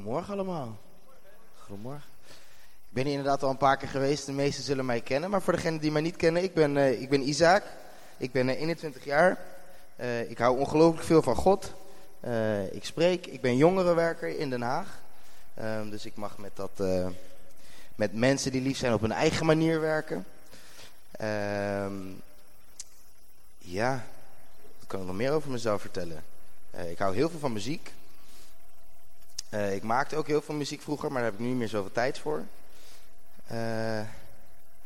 Goedemorgen allemaal. Goedemorgen. Ik ben inderdaad al een paar keer geweest. De meesten zullen mij kennen. Maar voor degenen die mij niet kennen, ik ben, uh, ik ben Isaac. Ik ben uh, 21 jaar. Uh, ik hou ongelooflijk veel van God. ik spreek. Ik ben jongerenwerker in Den Haag. Ehm, dus ik mag met, dat, met mensen die lief zijn op hun eigen manier werken. Ehm, ja, wat kan ik nog meer over mezelf vertellen? ik hou heel veel van muziek. Uh, ik maakte ook heel veel muziek vroeger, maar daar heb ik nu niet meer zoveel tijd voor. Uh,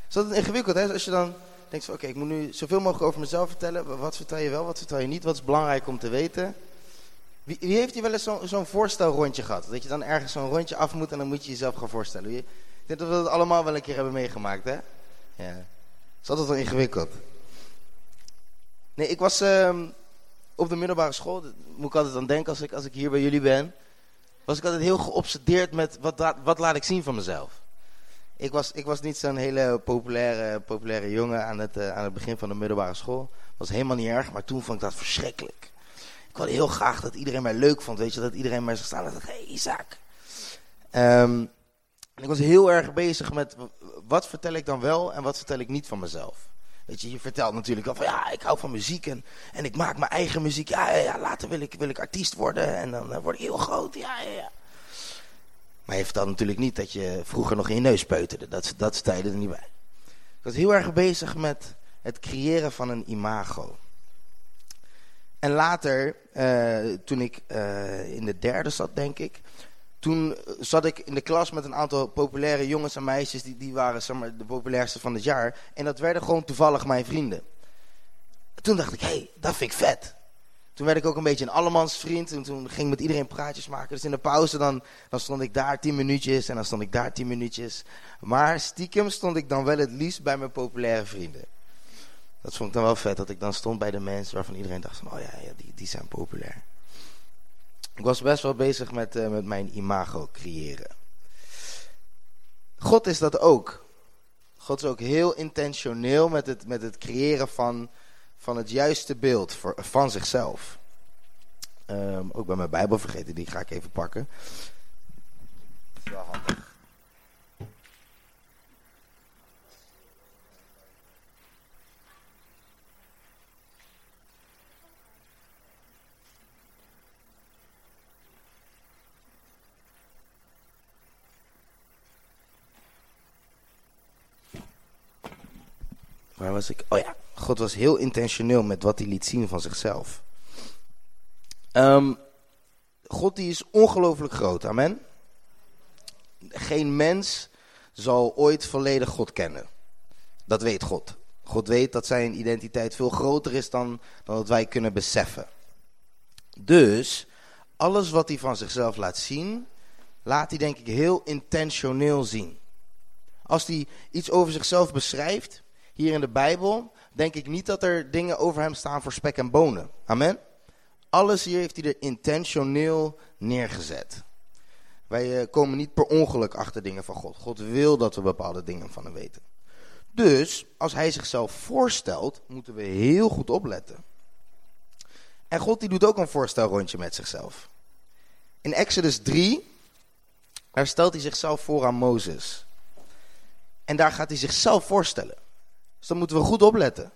is dat ingewikkeld, hè? Als je dan denkt van, oké, ik moet nu zoveel mogelijk over mezelf vertellen. Wat vertel je wel, wat vertel je niet? Wat is belangrijk om te weten? Wie, wie heeft hier wel eens zo'n zo voorstelrondje gehad? Dat je dan ergens zo'n rondje af moet en dan moet je jezelf gaan voorstellen. Ik denk dat we dat allemaal wel een keer hebben meegemaakt, hè? Ja. Is altijd wel ingewikkeld. Nee, ik was uh, op de middelbare school. Moet ik altijd aan denken als ik, als ik hier bij jullie ben was ik altijd heel geobsedeerd met wat, wat laat ik zien van mezelf. Ik was, ik was niet zo'n hele populaire, populaire jongen aan het, uh, aan het begin van de middelbare school. was helemaal niet erg, maar toen vond ik dat verschrikkelijk. Ik wilde heel graag dat iedereen mij leuk vond, weet je, dat iedereen mij zou staan en hé hey, en ik was heel erg bezig met, wat vertel ik dan wel en wat vertel ik niet van mezelf. Weet je, je vertelt natuurlijk al van ja, ik hou van muziek en, en ik maak mijn eigen muziek. Ja, ja, ja, later wil ik, wil ik artiest worden en dan word ik heel groot. Ja, ja, ja. Maar je vertelt natuurlijk niet dat je vroeger nog in je neus peuterde. Dat, dat tijden er niet bij. Ik was heel erg bezig met het creëren van een imago. En later, uh, toen ik uh, in de derde zat, denk ik, toen zat ik in de klas met een aantal populaire jongens en meisjes. Die, die waren zeg maar, de populairste van het jaar. En dat werden gewoon toevallig mijn vrienden. Toen dacht ik, hé, hey, dat vind ik vet. Toen werd ik ook een beetje een allemansvriend. En toen ging ik met iedereen praatjes maken. Dus in de pauze dan, dan stond ik daar tien minuutjes. En dan stond ik daar tien minuutjes. Maar stiekem stond ik dan wel het liefst bij mijn populaire vrienden. Dat vond ik dan wel vet. Dat ik dan stond bij de mensen waarvan iedereen dacht van, oh ja, ja die, die zijn populair. Ik was best wel bezig met, uh, met mijn imago creëren. God is dat ook. God is ook heel intentioneel met het, met het creëren van, van het juiste beeld voor, van zichzelf. Um, ook bij mijn Bijbel vergeten, die ga ik even pakken. Dat is wel handig. Waar was ik? Oh ja, God was heel intentioneel met wat hij liet zien van zichzelf. Um, God die is ongelooflijk groot, amen. Geen mens zal ooit volledig God kennen. Dat weet God. God weet dat zijn identiteit veel groter is dan, dan dat wij kunnen beseffen. Dus, alles wat hij van zichzelf laat zien, laat hij denk ik heel intentioneel zien. Als hij iets over zichzelf beschrijft, hier in de Bijbel, denk ik niet dat er dingen over hem staan voor spek en bonen. Amen. Alles hier heeft hij er intentioneel neergezet. Wij uh, komen niet per ongeluk achter dingen van God. God wil dat we bepaalde dingen van hem weten. Dus, als hij zichzelf voorstelt, moeten we heel goed opletten. En God die doet ook een voorstelrondje met zichzelf. In Exodus 3, daar stelt hij zichzelf voor aan Mozes. En daar gaat hij zichzelf voorstellen. Dus dan moeten we goed opletten.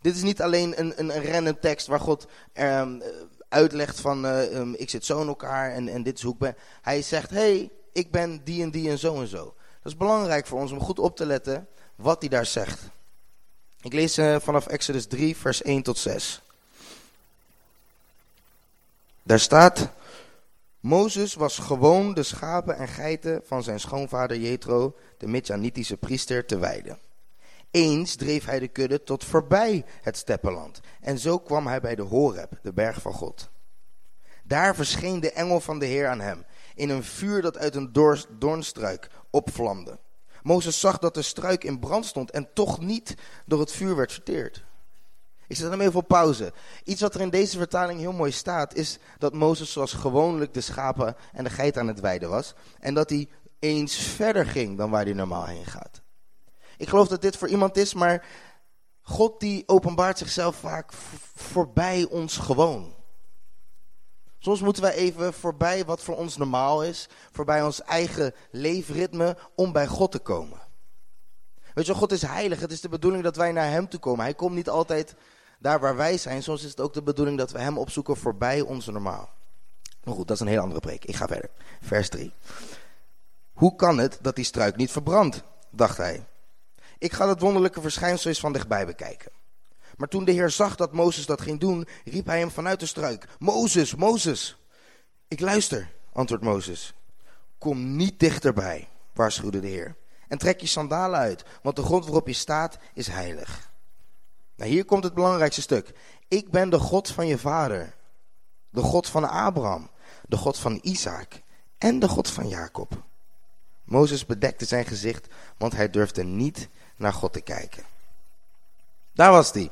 Dit is niet alleen een, een, een tekst waar God um, uitlegt van uh, um, ik zit zo in elkaar en, en dit is hoe ik ben. Hij zegt, hey, ik ben die en die en zo en zo. Dat is belangrijk voor ons om goed op te letten wat hij daar zegt. Ik lees uh, vanaf Exodus 3 vers 1 tot 6. Daar staat... Mozes was gewoon de schapen en geiten van zijn schoonvader Jethro, de Midjanitische priester, te weiden. Eens dreef hij de kudde tot voorbij het steppenland. En zo kwam hij bij de Horeb, de berg van God. Daar verscheen de engel van de Heer aan hem, in een vuur dat uit een doornstruik opvlamde. Mozes zag dat de struik in brand stond en toch niet door het vuur werd verteerd. Ik zet hem even op pauze. Iets wat er in deze vertaling heel mooi staat, is dat Mozes zoals gewoonlijk de schapen en de geit aan het weiden was. En dat hij eens verder ging dan waar hij normaal heen gaat. Ik geloof dat dit voor iemand is, maar God die openbaart zichzelf vaak voorbij ons gewoon. Soms moeten wij even voorbij wat voor ons normaal is, voorbij ons eigen leefritme, om bij God te komen. Weet je, God is heilig. Het is de bedoeling dat wij naar Hem toe komen. Hij komt niet altijd daar waar wij zijn. Soms is het ook de bedoeling dat we Hem opzoeken voorbij ons normaal. Maar goed, dat is een heel andere preek. Ik ga verder. Vers 3. Hoe kan het dat die struik niet verbrandt? dacht hij. Ik ga het wonderlijke verschijnsel eens van dichtbij bekijken. Maar toen de Heer zag dat Mozes dat ging doen, riep hij hem vanuit de struik. Mozes, Mozes. Ik luister, antwoordt Mozes. Kom niet dichterbij, waarschuwde de Heer. En trek je sandalen uit, want de grond waarop je staat is heilig. Nou, hier komt het belangrijkste stuk. Ik ben de God van je vader. De God van Abraham, de God van Isaac en de God van Jacob. Mozes bedekte zijn gezicht, want hij durfde niet naar God te kijken. Daar was hij.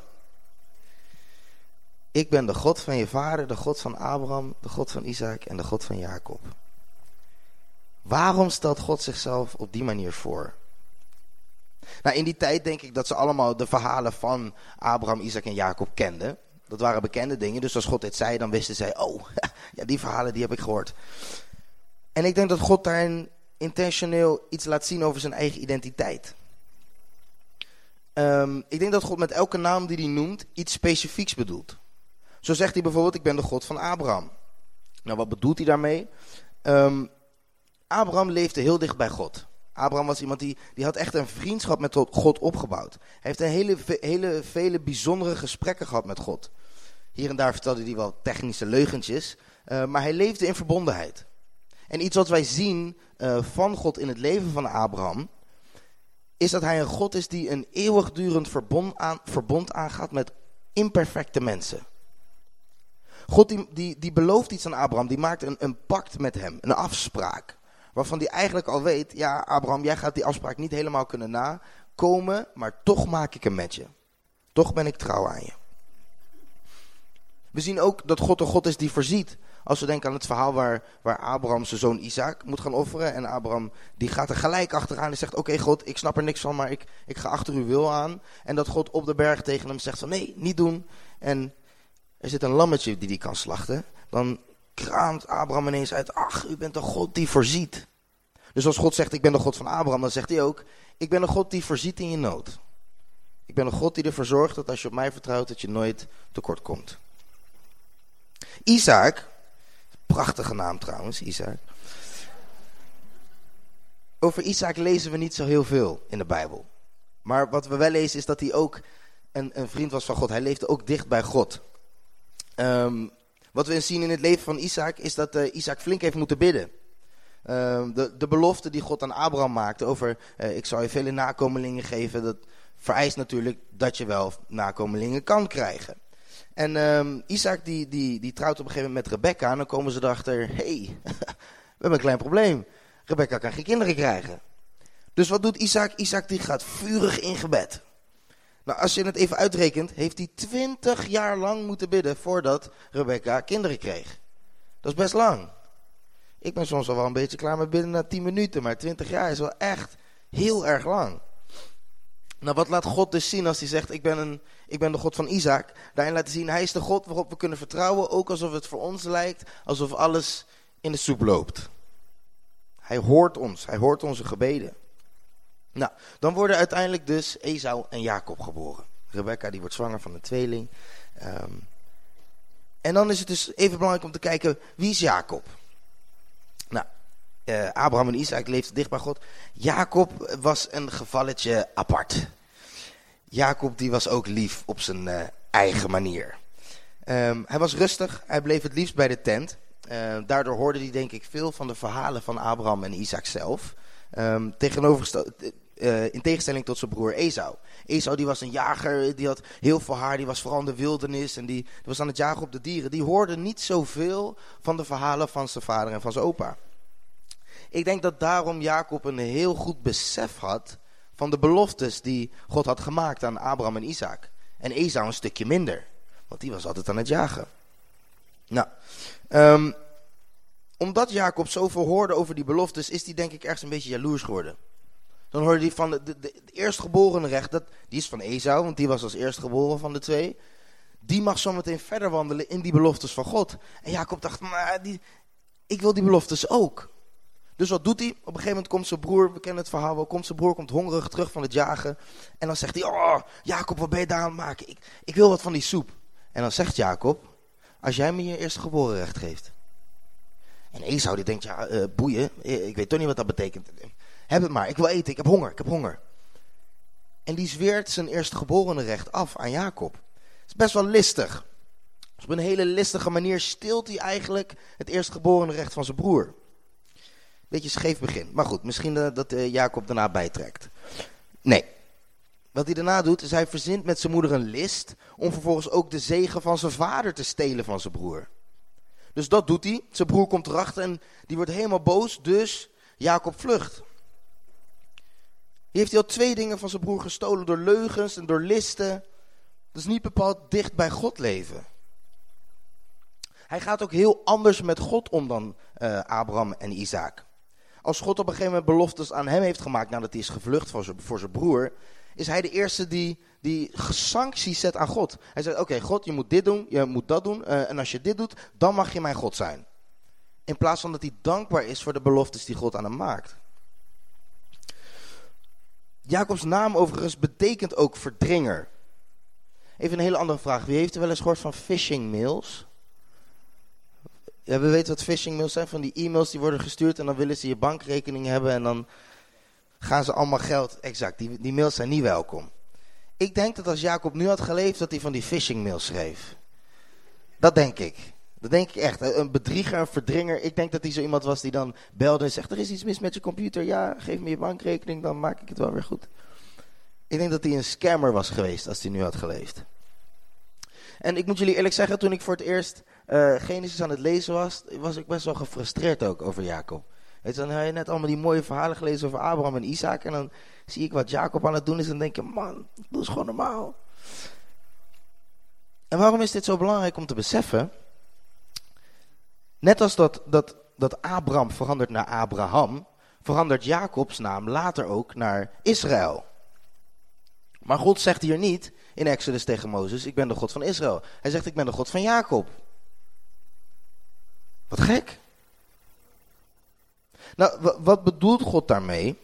Ik ben de God van je vader, de God van Abraham, de God van Isaac en de God van Jacob. Waarom stelt God zichzelf op die manier voor? Nou, in die tijd denk ik dat ze allemaal de verhalen van Abraham, Isaac en Jacob kenden. Dat waren bekende dingen, dus als God dit zei, dan wisten zij, oh, ja, die verhalen die heb ik gehoord. En ik denk dat God daarin intentioneel iets laat zien over zijn eigen identiteit. Um, ik denk dat God met elke naam die hij noemt iets specifieks bedoelt. Zo zegt hij bijvoorbeeld, ik ben de God van Abraham. Nou, wat bedoelt hij daarmee? Um, Abraham leefde heel dicht bij God. Abraham was iemand die, die had echt een vriendschap met God opgebouwd. Hij heeft een hele, hele vele bijzondere gesprekken gehad met God. Hier en daar vertelde hij wel technische leugentjes, uh, maar hij leefde in verbondenheid. En iets wat wij zien uh, van God in het leven van Abraham, is dat hij een God is die een eeuwigdurend verbond, aan, verbond aangaat met imperfecte mensen. God die, die, die belooft iets aan Abraham, die maakt een, een pact met hem, een afspraak. Waarvan hij eigenlijk al weet, ja Abraham, jij gaat die afspraak niet helemaal kunnen nakomen, maar toch maak ik hem met je. Toch ben ik trouw aan je. We zien ook dat God een God is die voorziet. Als we denken aan het verhaal waar, waar Abraham zijn zoon Isaac moet gaan offeren. En Abraham die gaat er gelijk achteraan en zegt, oké God, ik snap er niks van, maar ik, ik ga achter uw wil aan. En dat God op de berg tegen hem zegt van, nee, niet doen. En er zit een lammetje die die kan slachten. Dan kraamt Abraham ineens uit, ach, u bent een God die voorziet. Dus als God zegt, ik ben de God van Abraham, dan zegt hij ook, ik ben een God die voorziet in je nood. Ik ben een God die ervoor zorgt dat als je op mij vertrouwt, dat je nooit tekort komt. Isaac, prachtige naam trouwens, Isaac. Over Isaac lezen we niet zo heel veel in de Bijbel. Maar wat we wel lezen is dat hij ook een, een vriend was van God. Hij leefde ook dicht bij God. Um, wat we zien in het leven van Isaac is dat uh, Isaac flink heeft moeten bidden. Um, de, de belofte die God aan Abraham maakte over uh, ik zal je vele nakomelingen geven, dat vereist natuurlijk dat je wel nakomelingen kan krijgen. En um, Isaac die, die, die trouwt op een gegeven moment met Rebecca en dan komen ze erachter, hey, we hebben een klein probleem. Rebecca kan geen kinderen krijgen. Dus wat doet Isaac? Isaac die gaat vurig in gebed. Nou, als je het even uitrekent, heeft hij twintig jaar lang moeten bidden voordat Rebecca kinderen kreeg. Dat is best lang. Ik ben soms al wel een beetje klaar met bidden na tien minuten, maar twintig jaar is wel echt heel erg lang. Nou, wat laat God dus zien als hij zegt, ik ben, een, ik ben de God van Isaac? Daarin laten zien, hij is de God waarop we kunnen vertrouwen, ook alsof het voor ons lijkt, alsof alles in de soep loopt. Hij hoort ons, hij hoort onze gebeden. Nou, dan worden uiteindelijk dus Esau en Jacob geboren. Rebecca die wordt zwanger van een tweeling. Um, en dan is het dus even belangrijk om te kijken, wie is Jacob? Nou, uh, Abraham en Isaac leefden dicht bij God. Jacob was een gevalletje apart. Jacob die was ook lief op zijn uh, eigen manier. Um, hij was rustig, hij bleef het liefst bij de tent. Uh, daardoor hoorde hij denk ik veel van de verhalen van Abraham en Isaac zelf. Tegenovergesteld, uh, in tegenstelling tot zijn broer Esau. Esau die was een jager, die had heel veel haar, die was vooral in de wildernis en die, die was aan het jagen op de dieren. Die hoorde niet zoveel van de verhalen van zijn vader en van zijn opa. Ik denk dat daarom Jacob een heel goed besef had van de beloftes die God had gemaakt aan Abraham en Isaac. En Esau een stukje minder, want die was altijd aan het jagen. Nou, um, omdat Jacob zoveel hoorde over die beloftes, is hij denk ik ergens een beetje jaloers geworden. Dan hoorde hij van de, de, de, eerstgeborene recht, dat, die is van Esau, want die was als eerstgeboren van de twee. die mag zometeen verder wandelen in die beloftes van God. En Jacob dacht, maar die, ik wil die beloftes ook. Dus wat doet hij? Op een gegeven moment komt zijn broer, we kennen het verhaal wel, komt zijn broer, komt hongerig terug van het jagen. En dan zegt hij, oh Jacob, wat ben je daar aan het maken? Ik, ik wil wat van die soep. En dan zegt Jacob, als jij me je eerste geboren recht geeft. En Esau die denkt, ja, uh, boeien, ik weet toch niet wat dat betekent. Heb het maar, ik wil eten, ik heb honger, ik heb honger. En die zweert zijn eerstgeborene recht af aan Jacob. Het is best wel listig. Dus op een hele listige manier stilt hij eigenlijk het eerstgeborene recht van zijn broer. Beetje scheef begin. Maar goed, misschien dat uh, Jacob daarna bijtrekt. Nee. Wat hij daarna doet, is hij verzint met zijn moeder een list... om vervolgens ook de zegen van zijn vader te stelen van zijn broer. Dus dat doet hij. Zijn broer komt erachter en die wordt helemaal boos. Dus Jacob vlucht. Die heeft hij al twee dingen van zijn broer gestolen door leugens en door listen. Dat is niet bepaald dicht bij God leven. Hij gaat ook heel anders met God om dan uh, Abraham en Isaac. Als God op een gegeven moment beloftes aan hem heeft gemaakt nadat hij is gevlucht voor zijn, voor zijn broer, is hij de eerste die, die sancties zet aan God. Hij zegt, oké God, je moet dit doen, je moet dat doen, uh, en als je dit doet, dan mag je mijn God zijn. In plaats van dat hij dankbaar is voor de beloftes die God aan hem maakt. Jacobs naam overigens betekent ook verdringer. Even een hele andere vraag. Wie heeft er wel eens gehoord van phishing mails? Ja, we weten wat phishing mails zijn. Van die e-mails die worden gestuurd en dan willen ze je bankrekening hebben en dan gaan ze allemaal geld. Exact, die, die mails zijn niet welkom. Ik denk dat als Jacob nu had geleefd, dat hij van die phishing mails schreef. Dat denk ik. Dat denk ik echt. Een bedrieger, een verdringer. Ik denk dat hij zo iemand was die dan belde en zegt... er is iets mis met je computer. Ja, geef me je bankrekening, dan maak ik het wel weer goed. Ik denk dat hij een scammer was geweest als hij nu had geleefd. En ik moet jullie eerlijk zeggen, toen ik voor het eerst uh, Genesis aan het lezen was... was ik best wel gefrustreerd ook over Jacob. Weet je, dan heb je net allemaal die mooie verhalen gelezen over Abraham en Isaac... en dan zie ik wat Jacob aan het doen is en denk ik... man, dat is gewoon normaal. En waarom is dit zo belangrijk om te beseffen... Net als dat, dat, dat Abraham verandert naar Abraham, verandert Jacobs naam later ook naar Israël. Maar God zegt hier niet in Exodus tegen Mozes, ik ben de God van Israël. Hij zegt, ik ben de God van Jacob. Wat gek. Nou, wat bedoelt God daarmee?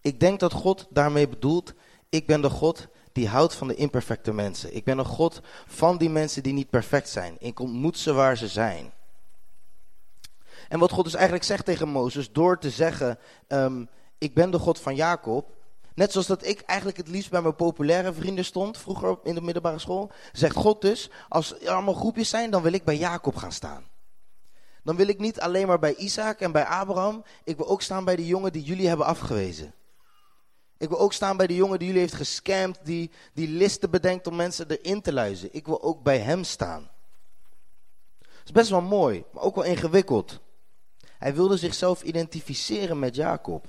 Ik denk dat God daarmee bedoelt, ik ben de God die houdt van de imperfecte mensen. Ik ben een God van die mensen die niet perfect zijn. Ik ontmoet ze waar ze zijn. En wat God dus eigenlijk zegt tegen Mozes, door te zeggen, um, ik ben de God van Jacob, net zoals dat ik eigenlijk het liefst bij mijn populaire vrienden stond, vroeger in de middelbare school, zegt God dus, als er allemaal groepjes zijn, dan wil ik bij Jacob gaan staan. Dan wil ik niet alleen maar bij Isaac en bij Abraham, ik wil ook staan bij de jongen die jullie hebben afgewezen. Ik wil ook staan bij de jongen die jullie heeft gescamd, die, die listen bedenkt om mensen erin te luizen. Ik wil ook bij hem staan. Dat is best wel mooi, maar ook wel ingewikkeld. Hij wilde zichzelf identificeren met Jacob.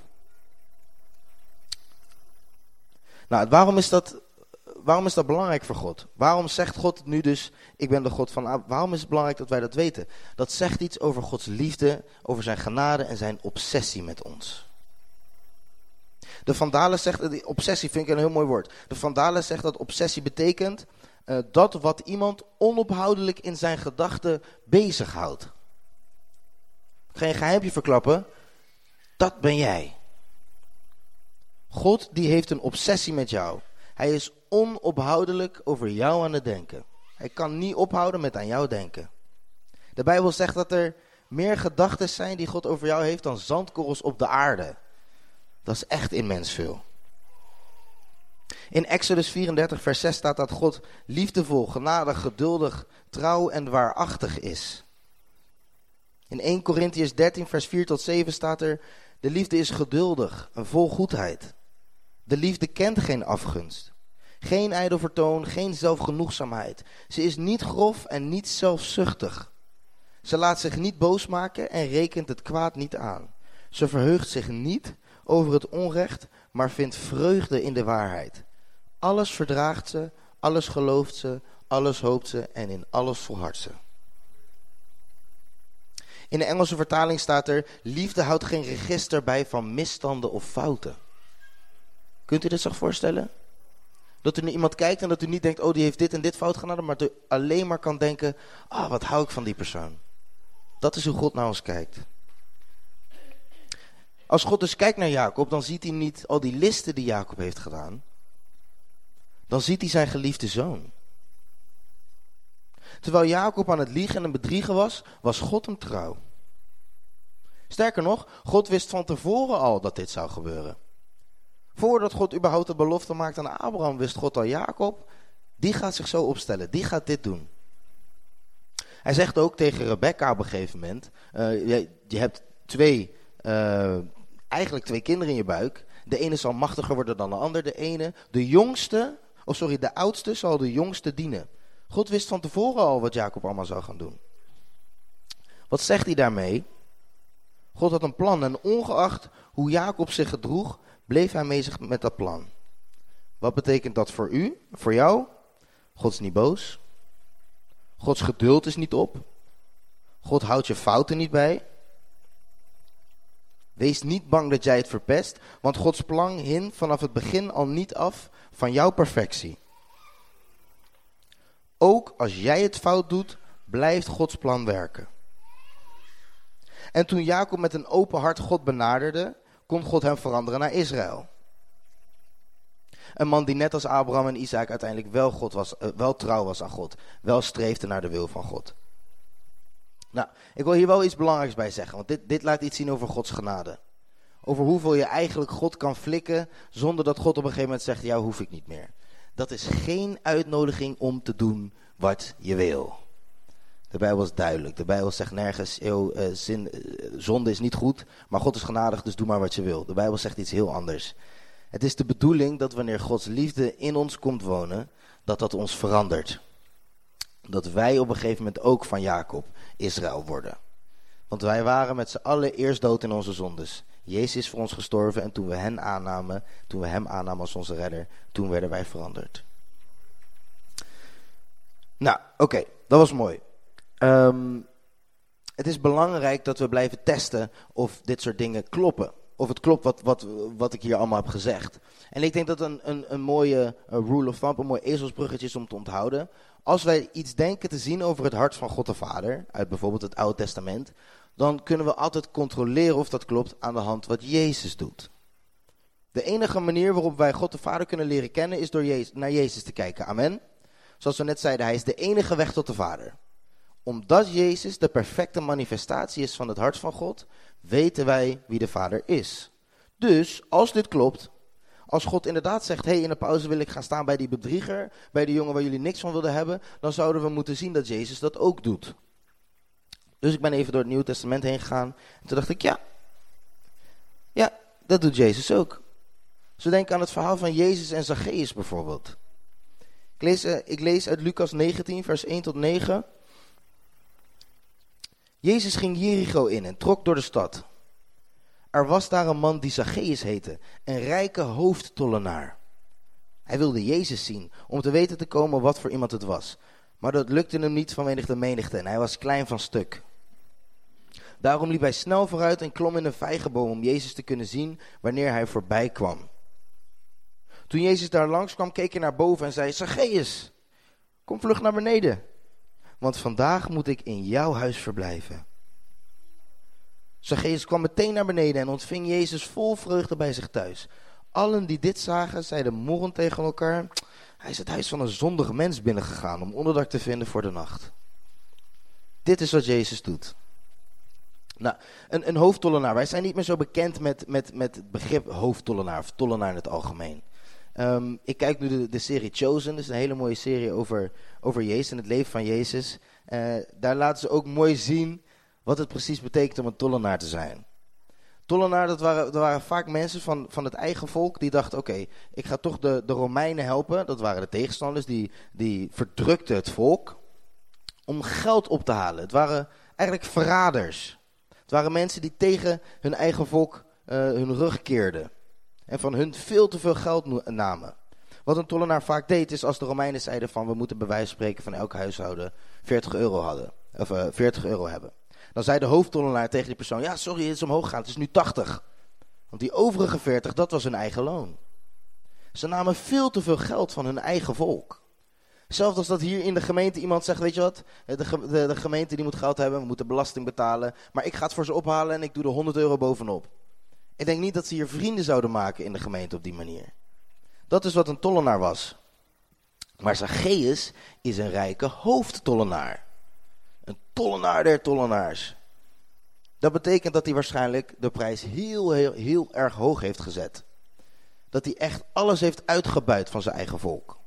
Nou, waarom is dat, waarom is dat belangrijk voor God? Waarom zegt God nu dus, ik ben de God van Waarom is het belangrijk dat wij dat weten? Dat zegt iets over Gods liefde, over zijn genade en zijn obsessie met ons. De Vandalen zegt, obsessie vind ik een heel mooi woord. De Vandalen zegt dat obsessie betekent uh, dat wat iemand onophoudelijk in zijn gedachten bezighoudt. Ik ga je een geheimje verklappen. Dat ben jij. God die heeft een obsessie met jou. Hij is onophoudelijk over jou aan het denken. Hij kan niet ophouden met aan jou denken. De Bijbel zegt dat er meer gedachten zijn die God over jou heeft dan zandkorrels op de aarde. Dat is echt immens veel. In Exodus 34 vers 6 staat dat God liefdevol, genadig, geduldig, trouw en waarachtig is. In 1 Corinthians 13 vers 4 tot 7 staat er, de liefde is geduldig en vol goedheid. De liefde kent geen afgunst. Geen ijdel vertoon, geen zelfgenoegzaamheid. Ze is niet grof en niet zelfzuchtig. Ze laat zich niet boos maken en rekent het kwaad niet aan. Ze verheugt zich niet over het onrecht, maar vindt vreugde in de waarheid. Alles verdraagt ze, alles gelooft ze, alles hoopt ze en in alles volhardt ze. In de Engelse vertaling staat er, liefde houdt geen register bij van misstanden of fouten. Kunt u dit zich voorstellen? Dat u naar iemand kijkt en dat u niet denkt, oh die heeft dit en dit fout gedaan, maar dat u alleen maar kan denken, ah wat hou ik van die persoon. Dat is hoe God naar ons kijkt. Als God dus kijkt naar Jacob, dan ziet hij niet al die listen die Jacob heeft gedaan. Dan ziet hij zijn geliefde zoon. Terwijl Jacob aan het liegen en bedriegen was, was God hem trouw. Sterker nog, God wist van tevoren al dat dit zou gebeuren. Voordat God überhaupt de belofte maakte aan Abraham, wist God al Jacob, die gaat zich zo opstellen, die gaat dit doen. Hij zegt ook tegen Rebecca op een gegeven moment, uh, je, hebt twee, uh, eigenlijk twee kinderen in je buik. De ene zal machtiger worden dan de ander. De ene, de jongste, oh sorry, de oudste zal de jongste dienen. God wist van tevoren al wat Jacob allemaal zou gaan doen. Wat zegt hij daarmee? God had een plan en ongeacht hoe Jacob zich gedroeg, bleef hij bezig met dat plan. Wat betekent dat voor u, voor jou? God is niet boos. Gods geduld is niet op. God houdt je fouten niet bij. Wees niet bang dat jij het verpest, want Gods plan hing vanaf het begin al niet af van jouw perfectie. Ook als jij het fout doet, blijft Gods plan werken. En toen Jacob met een open hart God benaderde, kon God hem veranderen naar Israël. Een man die net als Abraham en Isaac uiteindelijk wel, God was, uh, wel trouw was aan God. Wel streefde naar de wil van God. Nou, ik wil hier wel iets belangrijks bij zeggen. Want dit, dit laat iets zien over Gods genade. Over hoeveel je eigenlijk God kan flikken zonder dat God op een gegeven moment zegt, jou hoef ik niet meer. Dat is geen uitnodiging om te doen wat je wil. De Bijbel is duidelijk. De Bijbel zegt nergens, eeuw, zin, uh, zonde is niet goed, maar God is genadig, dus doe maar wat je wil. De Bijbel zegt iets heel anders. Het is de bedoeling dat wanneer Gods liefde in ons komt wonen, dat dat ons verandert. Dat wij op een gegeven moment ook van Jacob Israël worden. Want wij waren met z'n allen eerst dood in onze zondes. Jezus is voor ons gestorven en toen we hen aannamen, toen we hem aannamen als onze redder, toen werden wij veranderd. Nou, oké, dat was mooi. Um, het is belangrijk dat we blijven testen of dit soort dingen kloppen. Of het klopt wat, wat, wat ik hier allemaal heb gezegd. En ik denk dat een, een, een mooie rule of thumb, een mooi ezelsbruggetje is om te onthouden. Als wij iets denken te zien over het hart van God de Vader, uit bijvoorbeeld het Oude Testament, dan kunnen we altijd controleren of dat klopt aan de hand wat Jezus doet. De enige manier waarop wij God de Vader kunnen leren kennen is door Jezus, naar Jezus te kijken. Amen. Zoals we net zeiden, hij is de enige weg tot de Vader. Omdat Jezus de perfecte manifestatie is van het hart van God, weten wij wie de Vader is. Dus, als dit klopt, als God inderdaad zegt, hé, hey, in de pauze wil ik gaan staan bij die bedrieger, bij die jongen waar jullie niks van wilden hebben, dan zouden we moeten zien dat Jezus dat ook doet. Dus ik ben even door het Nieuwe Testament heen gegaan. En toen dacht ik, ja, ja, dat doet Jezus ook. Zo denk aan het verhaal van Jezus en Zacchaeus bijvoorbeeld. Ik lees, uh, ik lees uit Lucas 19, vers 1 tot 9. Jezus ging Jericho in en trok door de stad. Er was daar een man die Zacchaeus heette, een rijke hoofdtollenaar. Hij wilde Jezus zien, om te weten te komen wat voor iemand het was. Maar dat lukte hem niet vanwege de menigte en hij was klein van stuk. Daarom liep hij snel vooruit en klom in een vijgenboom om Jezus te kunnen zien wanneer hij voorbij kwam. Toen Jezus daar langs kwam, keek hij naar boven en zei, Zacchaeus, kom vlug naar beneden, want vandaag moet ik in jouw huis verblijven. Zacchaeus kwam meteen naar beneden en ontving Jezus vol vreugde bij zich thuis. Allen die dit zagen, zeiden morrend tegen elkaar, hij is het huis van een zondige mens binnengegaan om onderdak te vinden voor de nacht. Dit is wat Jezus doet. Nou, een, een hoofdtollenaar. Wij zijn niet meer zo bekend met, met, met het begrip hoofdtollenaar of tollenaar in het algemeen. Um, ik kijk nu de, de, serie Chosen, is een hele mooie serie over, over Jezus en het leven van Jezus. Uh, daar laten ze ook mooi zien wat het precies betekent om een tollenaar te zijn. Tollenaar, dat waren, dat waren vaak mensen van, van het eigen volk die dachten, oké, ik ga toch de, de Romeinen helpen. Dat waren de tegenstanders, die, die verdrukten het volk om geld op te halen. Het waren eigenlijk verraders. Het waren mensen die tegen hun eigen volk uh, hun rug keerden. En van hun veel te veel geld namen. Wat een tollenaar vaak deed, is als de Romeinen zeiden van we moeten bij wijze van spreken van elk huishouden 40 euro, hadden, of, uh, 40 euro hebben. Dan zei de hoofdtollenaar tegen die persoon, ja sorry het is omhoog gegaan, het is nu 80. Want die overige 40, dat was hun eigen loon. Ze namen veel te veel geld van hun eigen volk. Zelfs als dat hier in de gemeente iemand zegt, weet je wat, de, de, de, gemeente die moet geld hebben, we moeten belasting betalen, maar ik ga het voor ze ophalen en ik doe er 100 euro bovenop. Ik denk niet dat ze hier vrienden zouden maken in de gemeente op die manier. Dat is wat een tollenaar was. Maar Zacchaeus is een rijke hoofdtollenaar. Een tollenaar der tollenaars. Dat betekent dat hij waarschijnlijk de prijs heel, heel, heel erg hoog heeft gezet. Dat hij echt alles heeft uitgebuit van zijn eigen volk.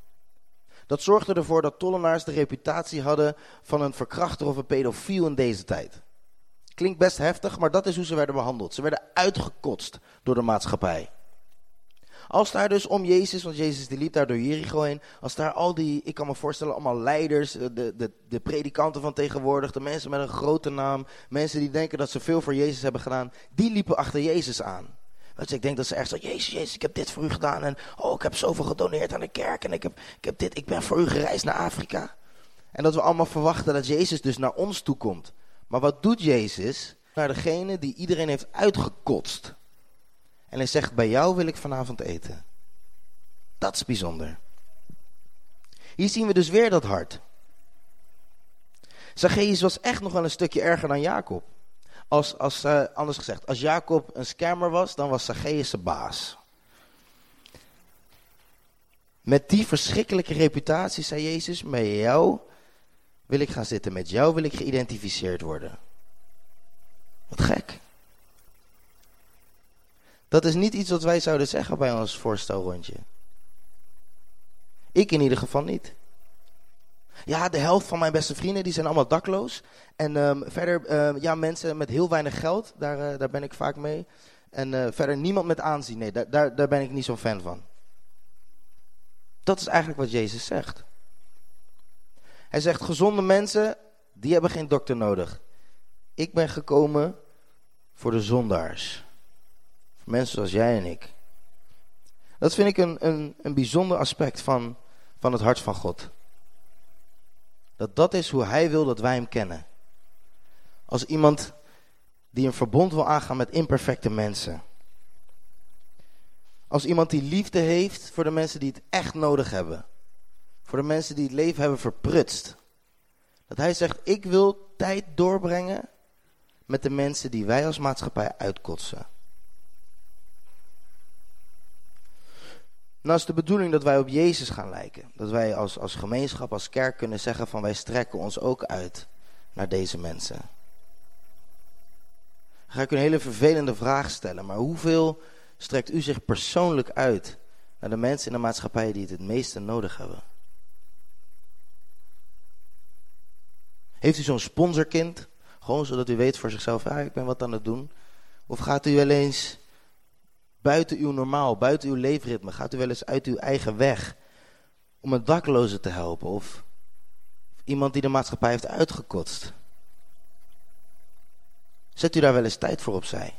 Dat zorgde ervoor dat tollenaars de reputatie hadden van een verkrachter of een pedofiel in deze tijd. Klinkt best heftig, maar dat is hoe ze werden behandeld. Ze werden uitgekotst door de maatschappij. Als daar dus om Jezus, want Jezus die liep daar door Jericho heen. Als daar al die, ik kan me voorstellen, allemaal leiders, de, de, de predikanten van tegenwoordig, de mensen met een grote naam. Mensen die denken dat ze veel voor Jezus hebben gedaan. Die liepen achter Jezus aan. Want ik denk dat ze echt zo, Jezus, Jezus, ik heb dit voor u gedaan. En oh, ik heb zoveel gedoneerd aan de kerk. En ik heb, ik heb dit, ik ben voor u gereisd naar Afrika. En dat we allemaal verwachten dat Jezus dus naar ons toe komt. Maar wat doet Jezus? Naar degene die iedereen heeft uitgekotst. En hij zegt, bij jou wil ik vanavond eten. Dat is bijzonder. Hier zien we dus weer dat hart. Zacchaeus was echt nog wel een stukje erger dan Jacob. Als, als uh, anders gezegd, als Jacob een scammer was, dan was Zacchaeus zijn baas. Met die verschrikkelijke reputatie zei Jezus, met jou wil ik gaan zitten, met jou wil ik geïdentificeerd worden. Wat gek. Dat is niet iets wat wij zouden zeggen bij ons voorstelrondje. Ik in ieder geval niet. Ja, de helft van mijn beste vrienden die zijn allemaal dakloos. En um, verder, uh, ja, mensen met heel weinig geld, daar, uh, daar ben ik vaak mee. En uh, verder niemand met aanzien, nee, daar, daar ben ik niet zo'n fan van. Dat is eigenlijk wat Jezus zegt. Hij zegt, gezonde mensen, die hebben geen dokter nodig. Ik ben gekomen voor de zondaars. Voor mensen zoals jij en ik. Dat vind ik een, een, een bijzonder aspect van, van het hart van God. Dat dat is hoe hij wil dat wij hem kennen. Als iemand die een verbond wil aangaan met imperfecte mensen. Als iemand die liefde heeft voor de mensen die het echt nodig hebben. Voor de mensen die het leven hebben verprutst. Dat hij zegt, ik wil tijd doorbrengen met de mensen die wij als maatschappij uitkotsen. Nou is de bedoeling dat wij op Jezus gaan lijken. Dat wij als, als gemeenschap, als kerk kunnen zeggen van wij strekken ons ook uit naar deze mensen. Dan ga ik een hele vervelende vraag stellen, maar hoeveel strekt u zich persoonlijk uit naar de mensen in de maatschappij die het het meeste nodig hebben? Heeft u zo'n sponsorkind? Gewoon zodat u weet voor zichzelf, ja, ik ben wat aan het doen. Of gaat u wel eens buiten uw normaal, buiten uw leefritme? Gaat u wel eens uit uw eigen weg om een dakloze te helpen? Of iemand die de maatschappij heeft uitgekotst? Zet u daar wel eens tijd voor opzij?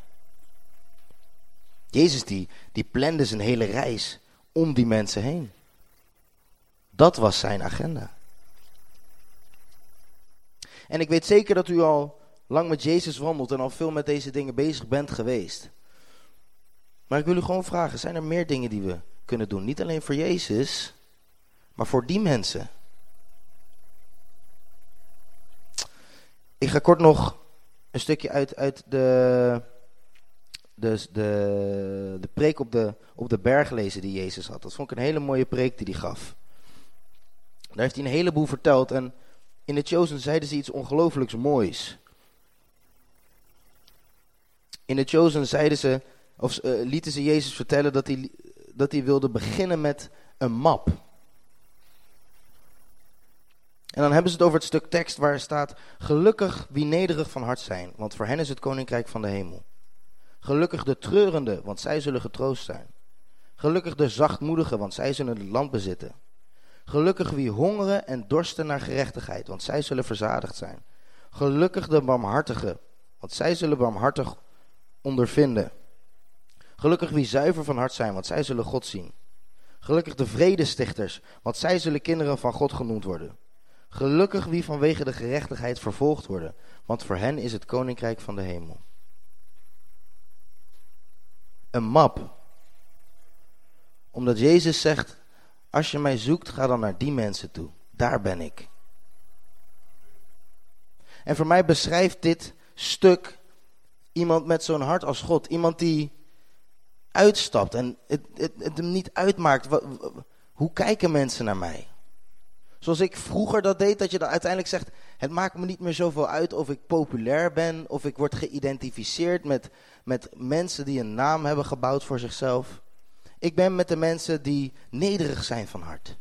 Jezus die, die plande zijn hele reis om die mensen heen. Dat was zijn agenda. En ik weet zeker dat u al lang met Jezus wandelt en al veel met deze dingen bezig bent geweest. Maar ik wil u gewoon vragen, zijn er meer dingen die we kunnen doen? Niet alleen voor Jezus, maar voor die mensen. Ik ga kort nog een stukje uit, uit de, de, de, de preek op de, op de berg lezen die Jezus had. Dat vond ik een hele mooie preek die hij gaf. Daar heeft hij een heleboel verteld en in de Chosen zeiden ze iets ongelooflijks moois. In de Chosen zeiden ze, of uh, lieten ze Jezus vertellen dat hij, dat hij wilde beginnen met een map. En dan hebben ze het over het stuk tekst waar staat: Gelukkig wie nederig van hart zijn, want voor hen is het koninkrijk van de hemel. Gelukkig de treurende, want zij zullen getroost zijn. Gelukkig de zachtmoedigen, want zij zullen het land bezitten. Gelukkig wie hongeren en dorsten naar gerechtigheid, want zij zullen verzadigd zijn. Gelukkig de barmhartigen, want zij zullen barmhartig ondervinden. Gelukkig wie zuiver van hart zijn, want zij zullen God zien. Gelukkig de vredestichters, want zij zullen kinderen van God genoemd worden. Gelukkig wie vanwege de gerechtigheid vervolgd worden, want voor hen is het koninkrijk van de hemel. Een map Omdat Jezus zegt, als je mij zoekt, ga dan naar die mensen toe. Daar ben ik. En voor mij beschrijft dit stuk iemand met zo'n hart als God. Iemand die uitstapt en het, het, het hem niet uitmaakt. hoe kijken mensen naar mij? Zoals ik vroeger dat deed, dat je dan uiteindelijk zegt: Het maakt me niet meer zoveel uit of ik populair ben, of ik word geïdentificeerd met, met mensen die een naam hebben gebouwd voor zichzelf. Ik ben met de mensen die nederig zijn van hart.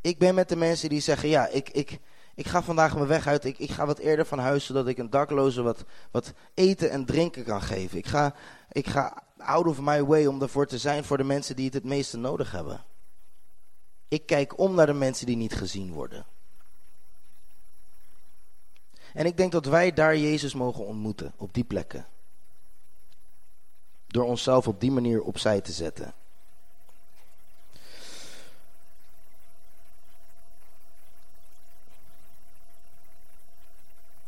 Ik ben met de mensen die zeggen: Ja, ik, ik, ik ga vandaag mijn weg uit. Ik, ik ga wat eerder van huis, zodat ik een dakloze wat, wat eten en drinken kan geven. Ik ga, ik ga out of my way om ervoor te zijn voor de mensen die het het meeste nodig hebben. Ik kijk om naar de mensen die niet gezien worden. En ik denk dat wij daar Jezus mogen ontmoeten, op die plekken. Door onszelf op die manier opzij te zetten.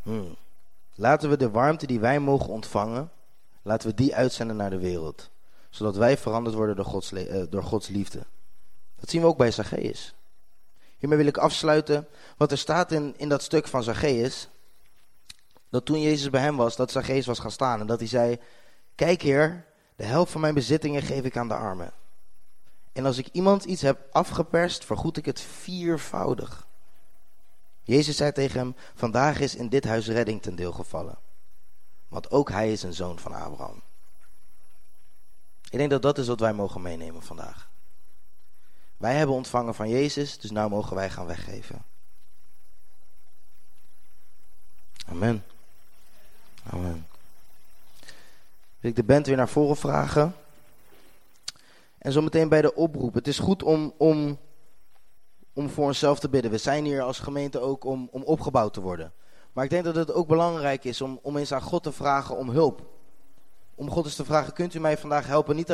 Hmm. Laten we de warmte die wij mogen ontvangen, laten we die uitzenden naar de wereld. Zodat wij veranderd worden door Gods, uh, door Gods liefde. Dat zien we ook bij Zacchaeus. Hiermee wil ik afsluiten wat er staat in, in dat stuk van Zacchaeus. Dat toen Jezus bij hem was, dat Zacchaeus was gaan staan en dat hij zei... Kijk heer, de helft van mijn bezittingen geef ik aan de armen. En als ik iemand iets heb afgeperst, vergoed ik het viervoudig. Jezus zei tegen hem, vandaag is in dit huis redding ten deel gevallen. Want ook hij is een zoon van Abraham. Ik denk dat dat is wat wij mogen meenemen vandaag. Wij hebben ontvangen van Jezus, dus nou mogen wij gaan weggeven. Amen. Amen. Ik de band weer naar voren vragen. En zometeen bij de oproep. Het is goed om, om, om voor onszelf te bidden. We zijn hier als gemeente ook om, om opgebouwd te worden. Maar ik denk dat het ook belangrijk is om, om eens aan God te vragen om hulp. Om God eens te vragen, kunt u mij vandaag helpen? Niet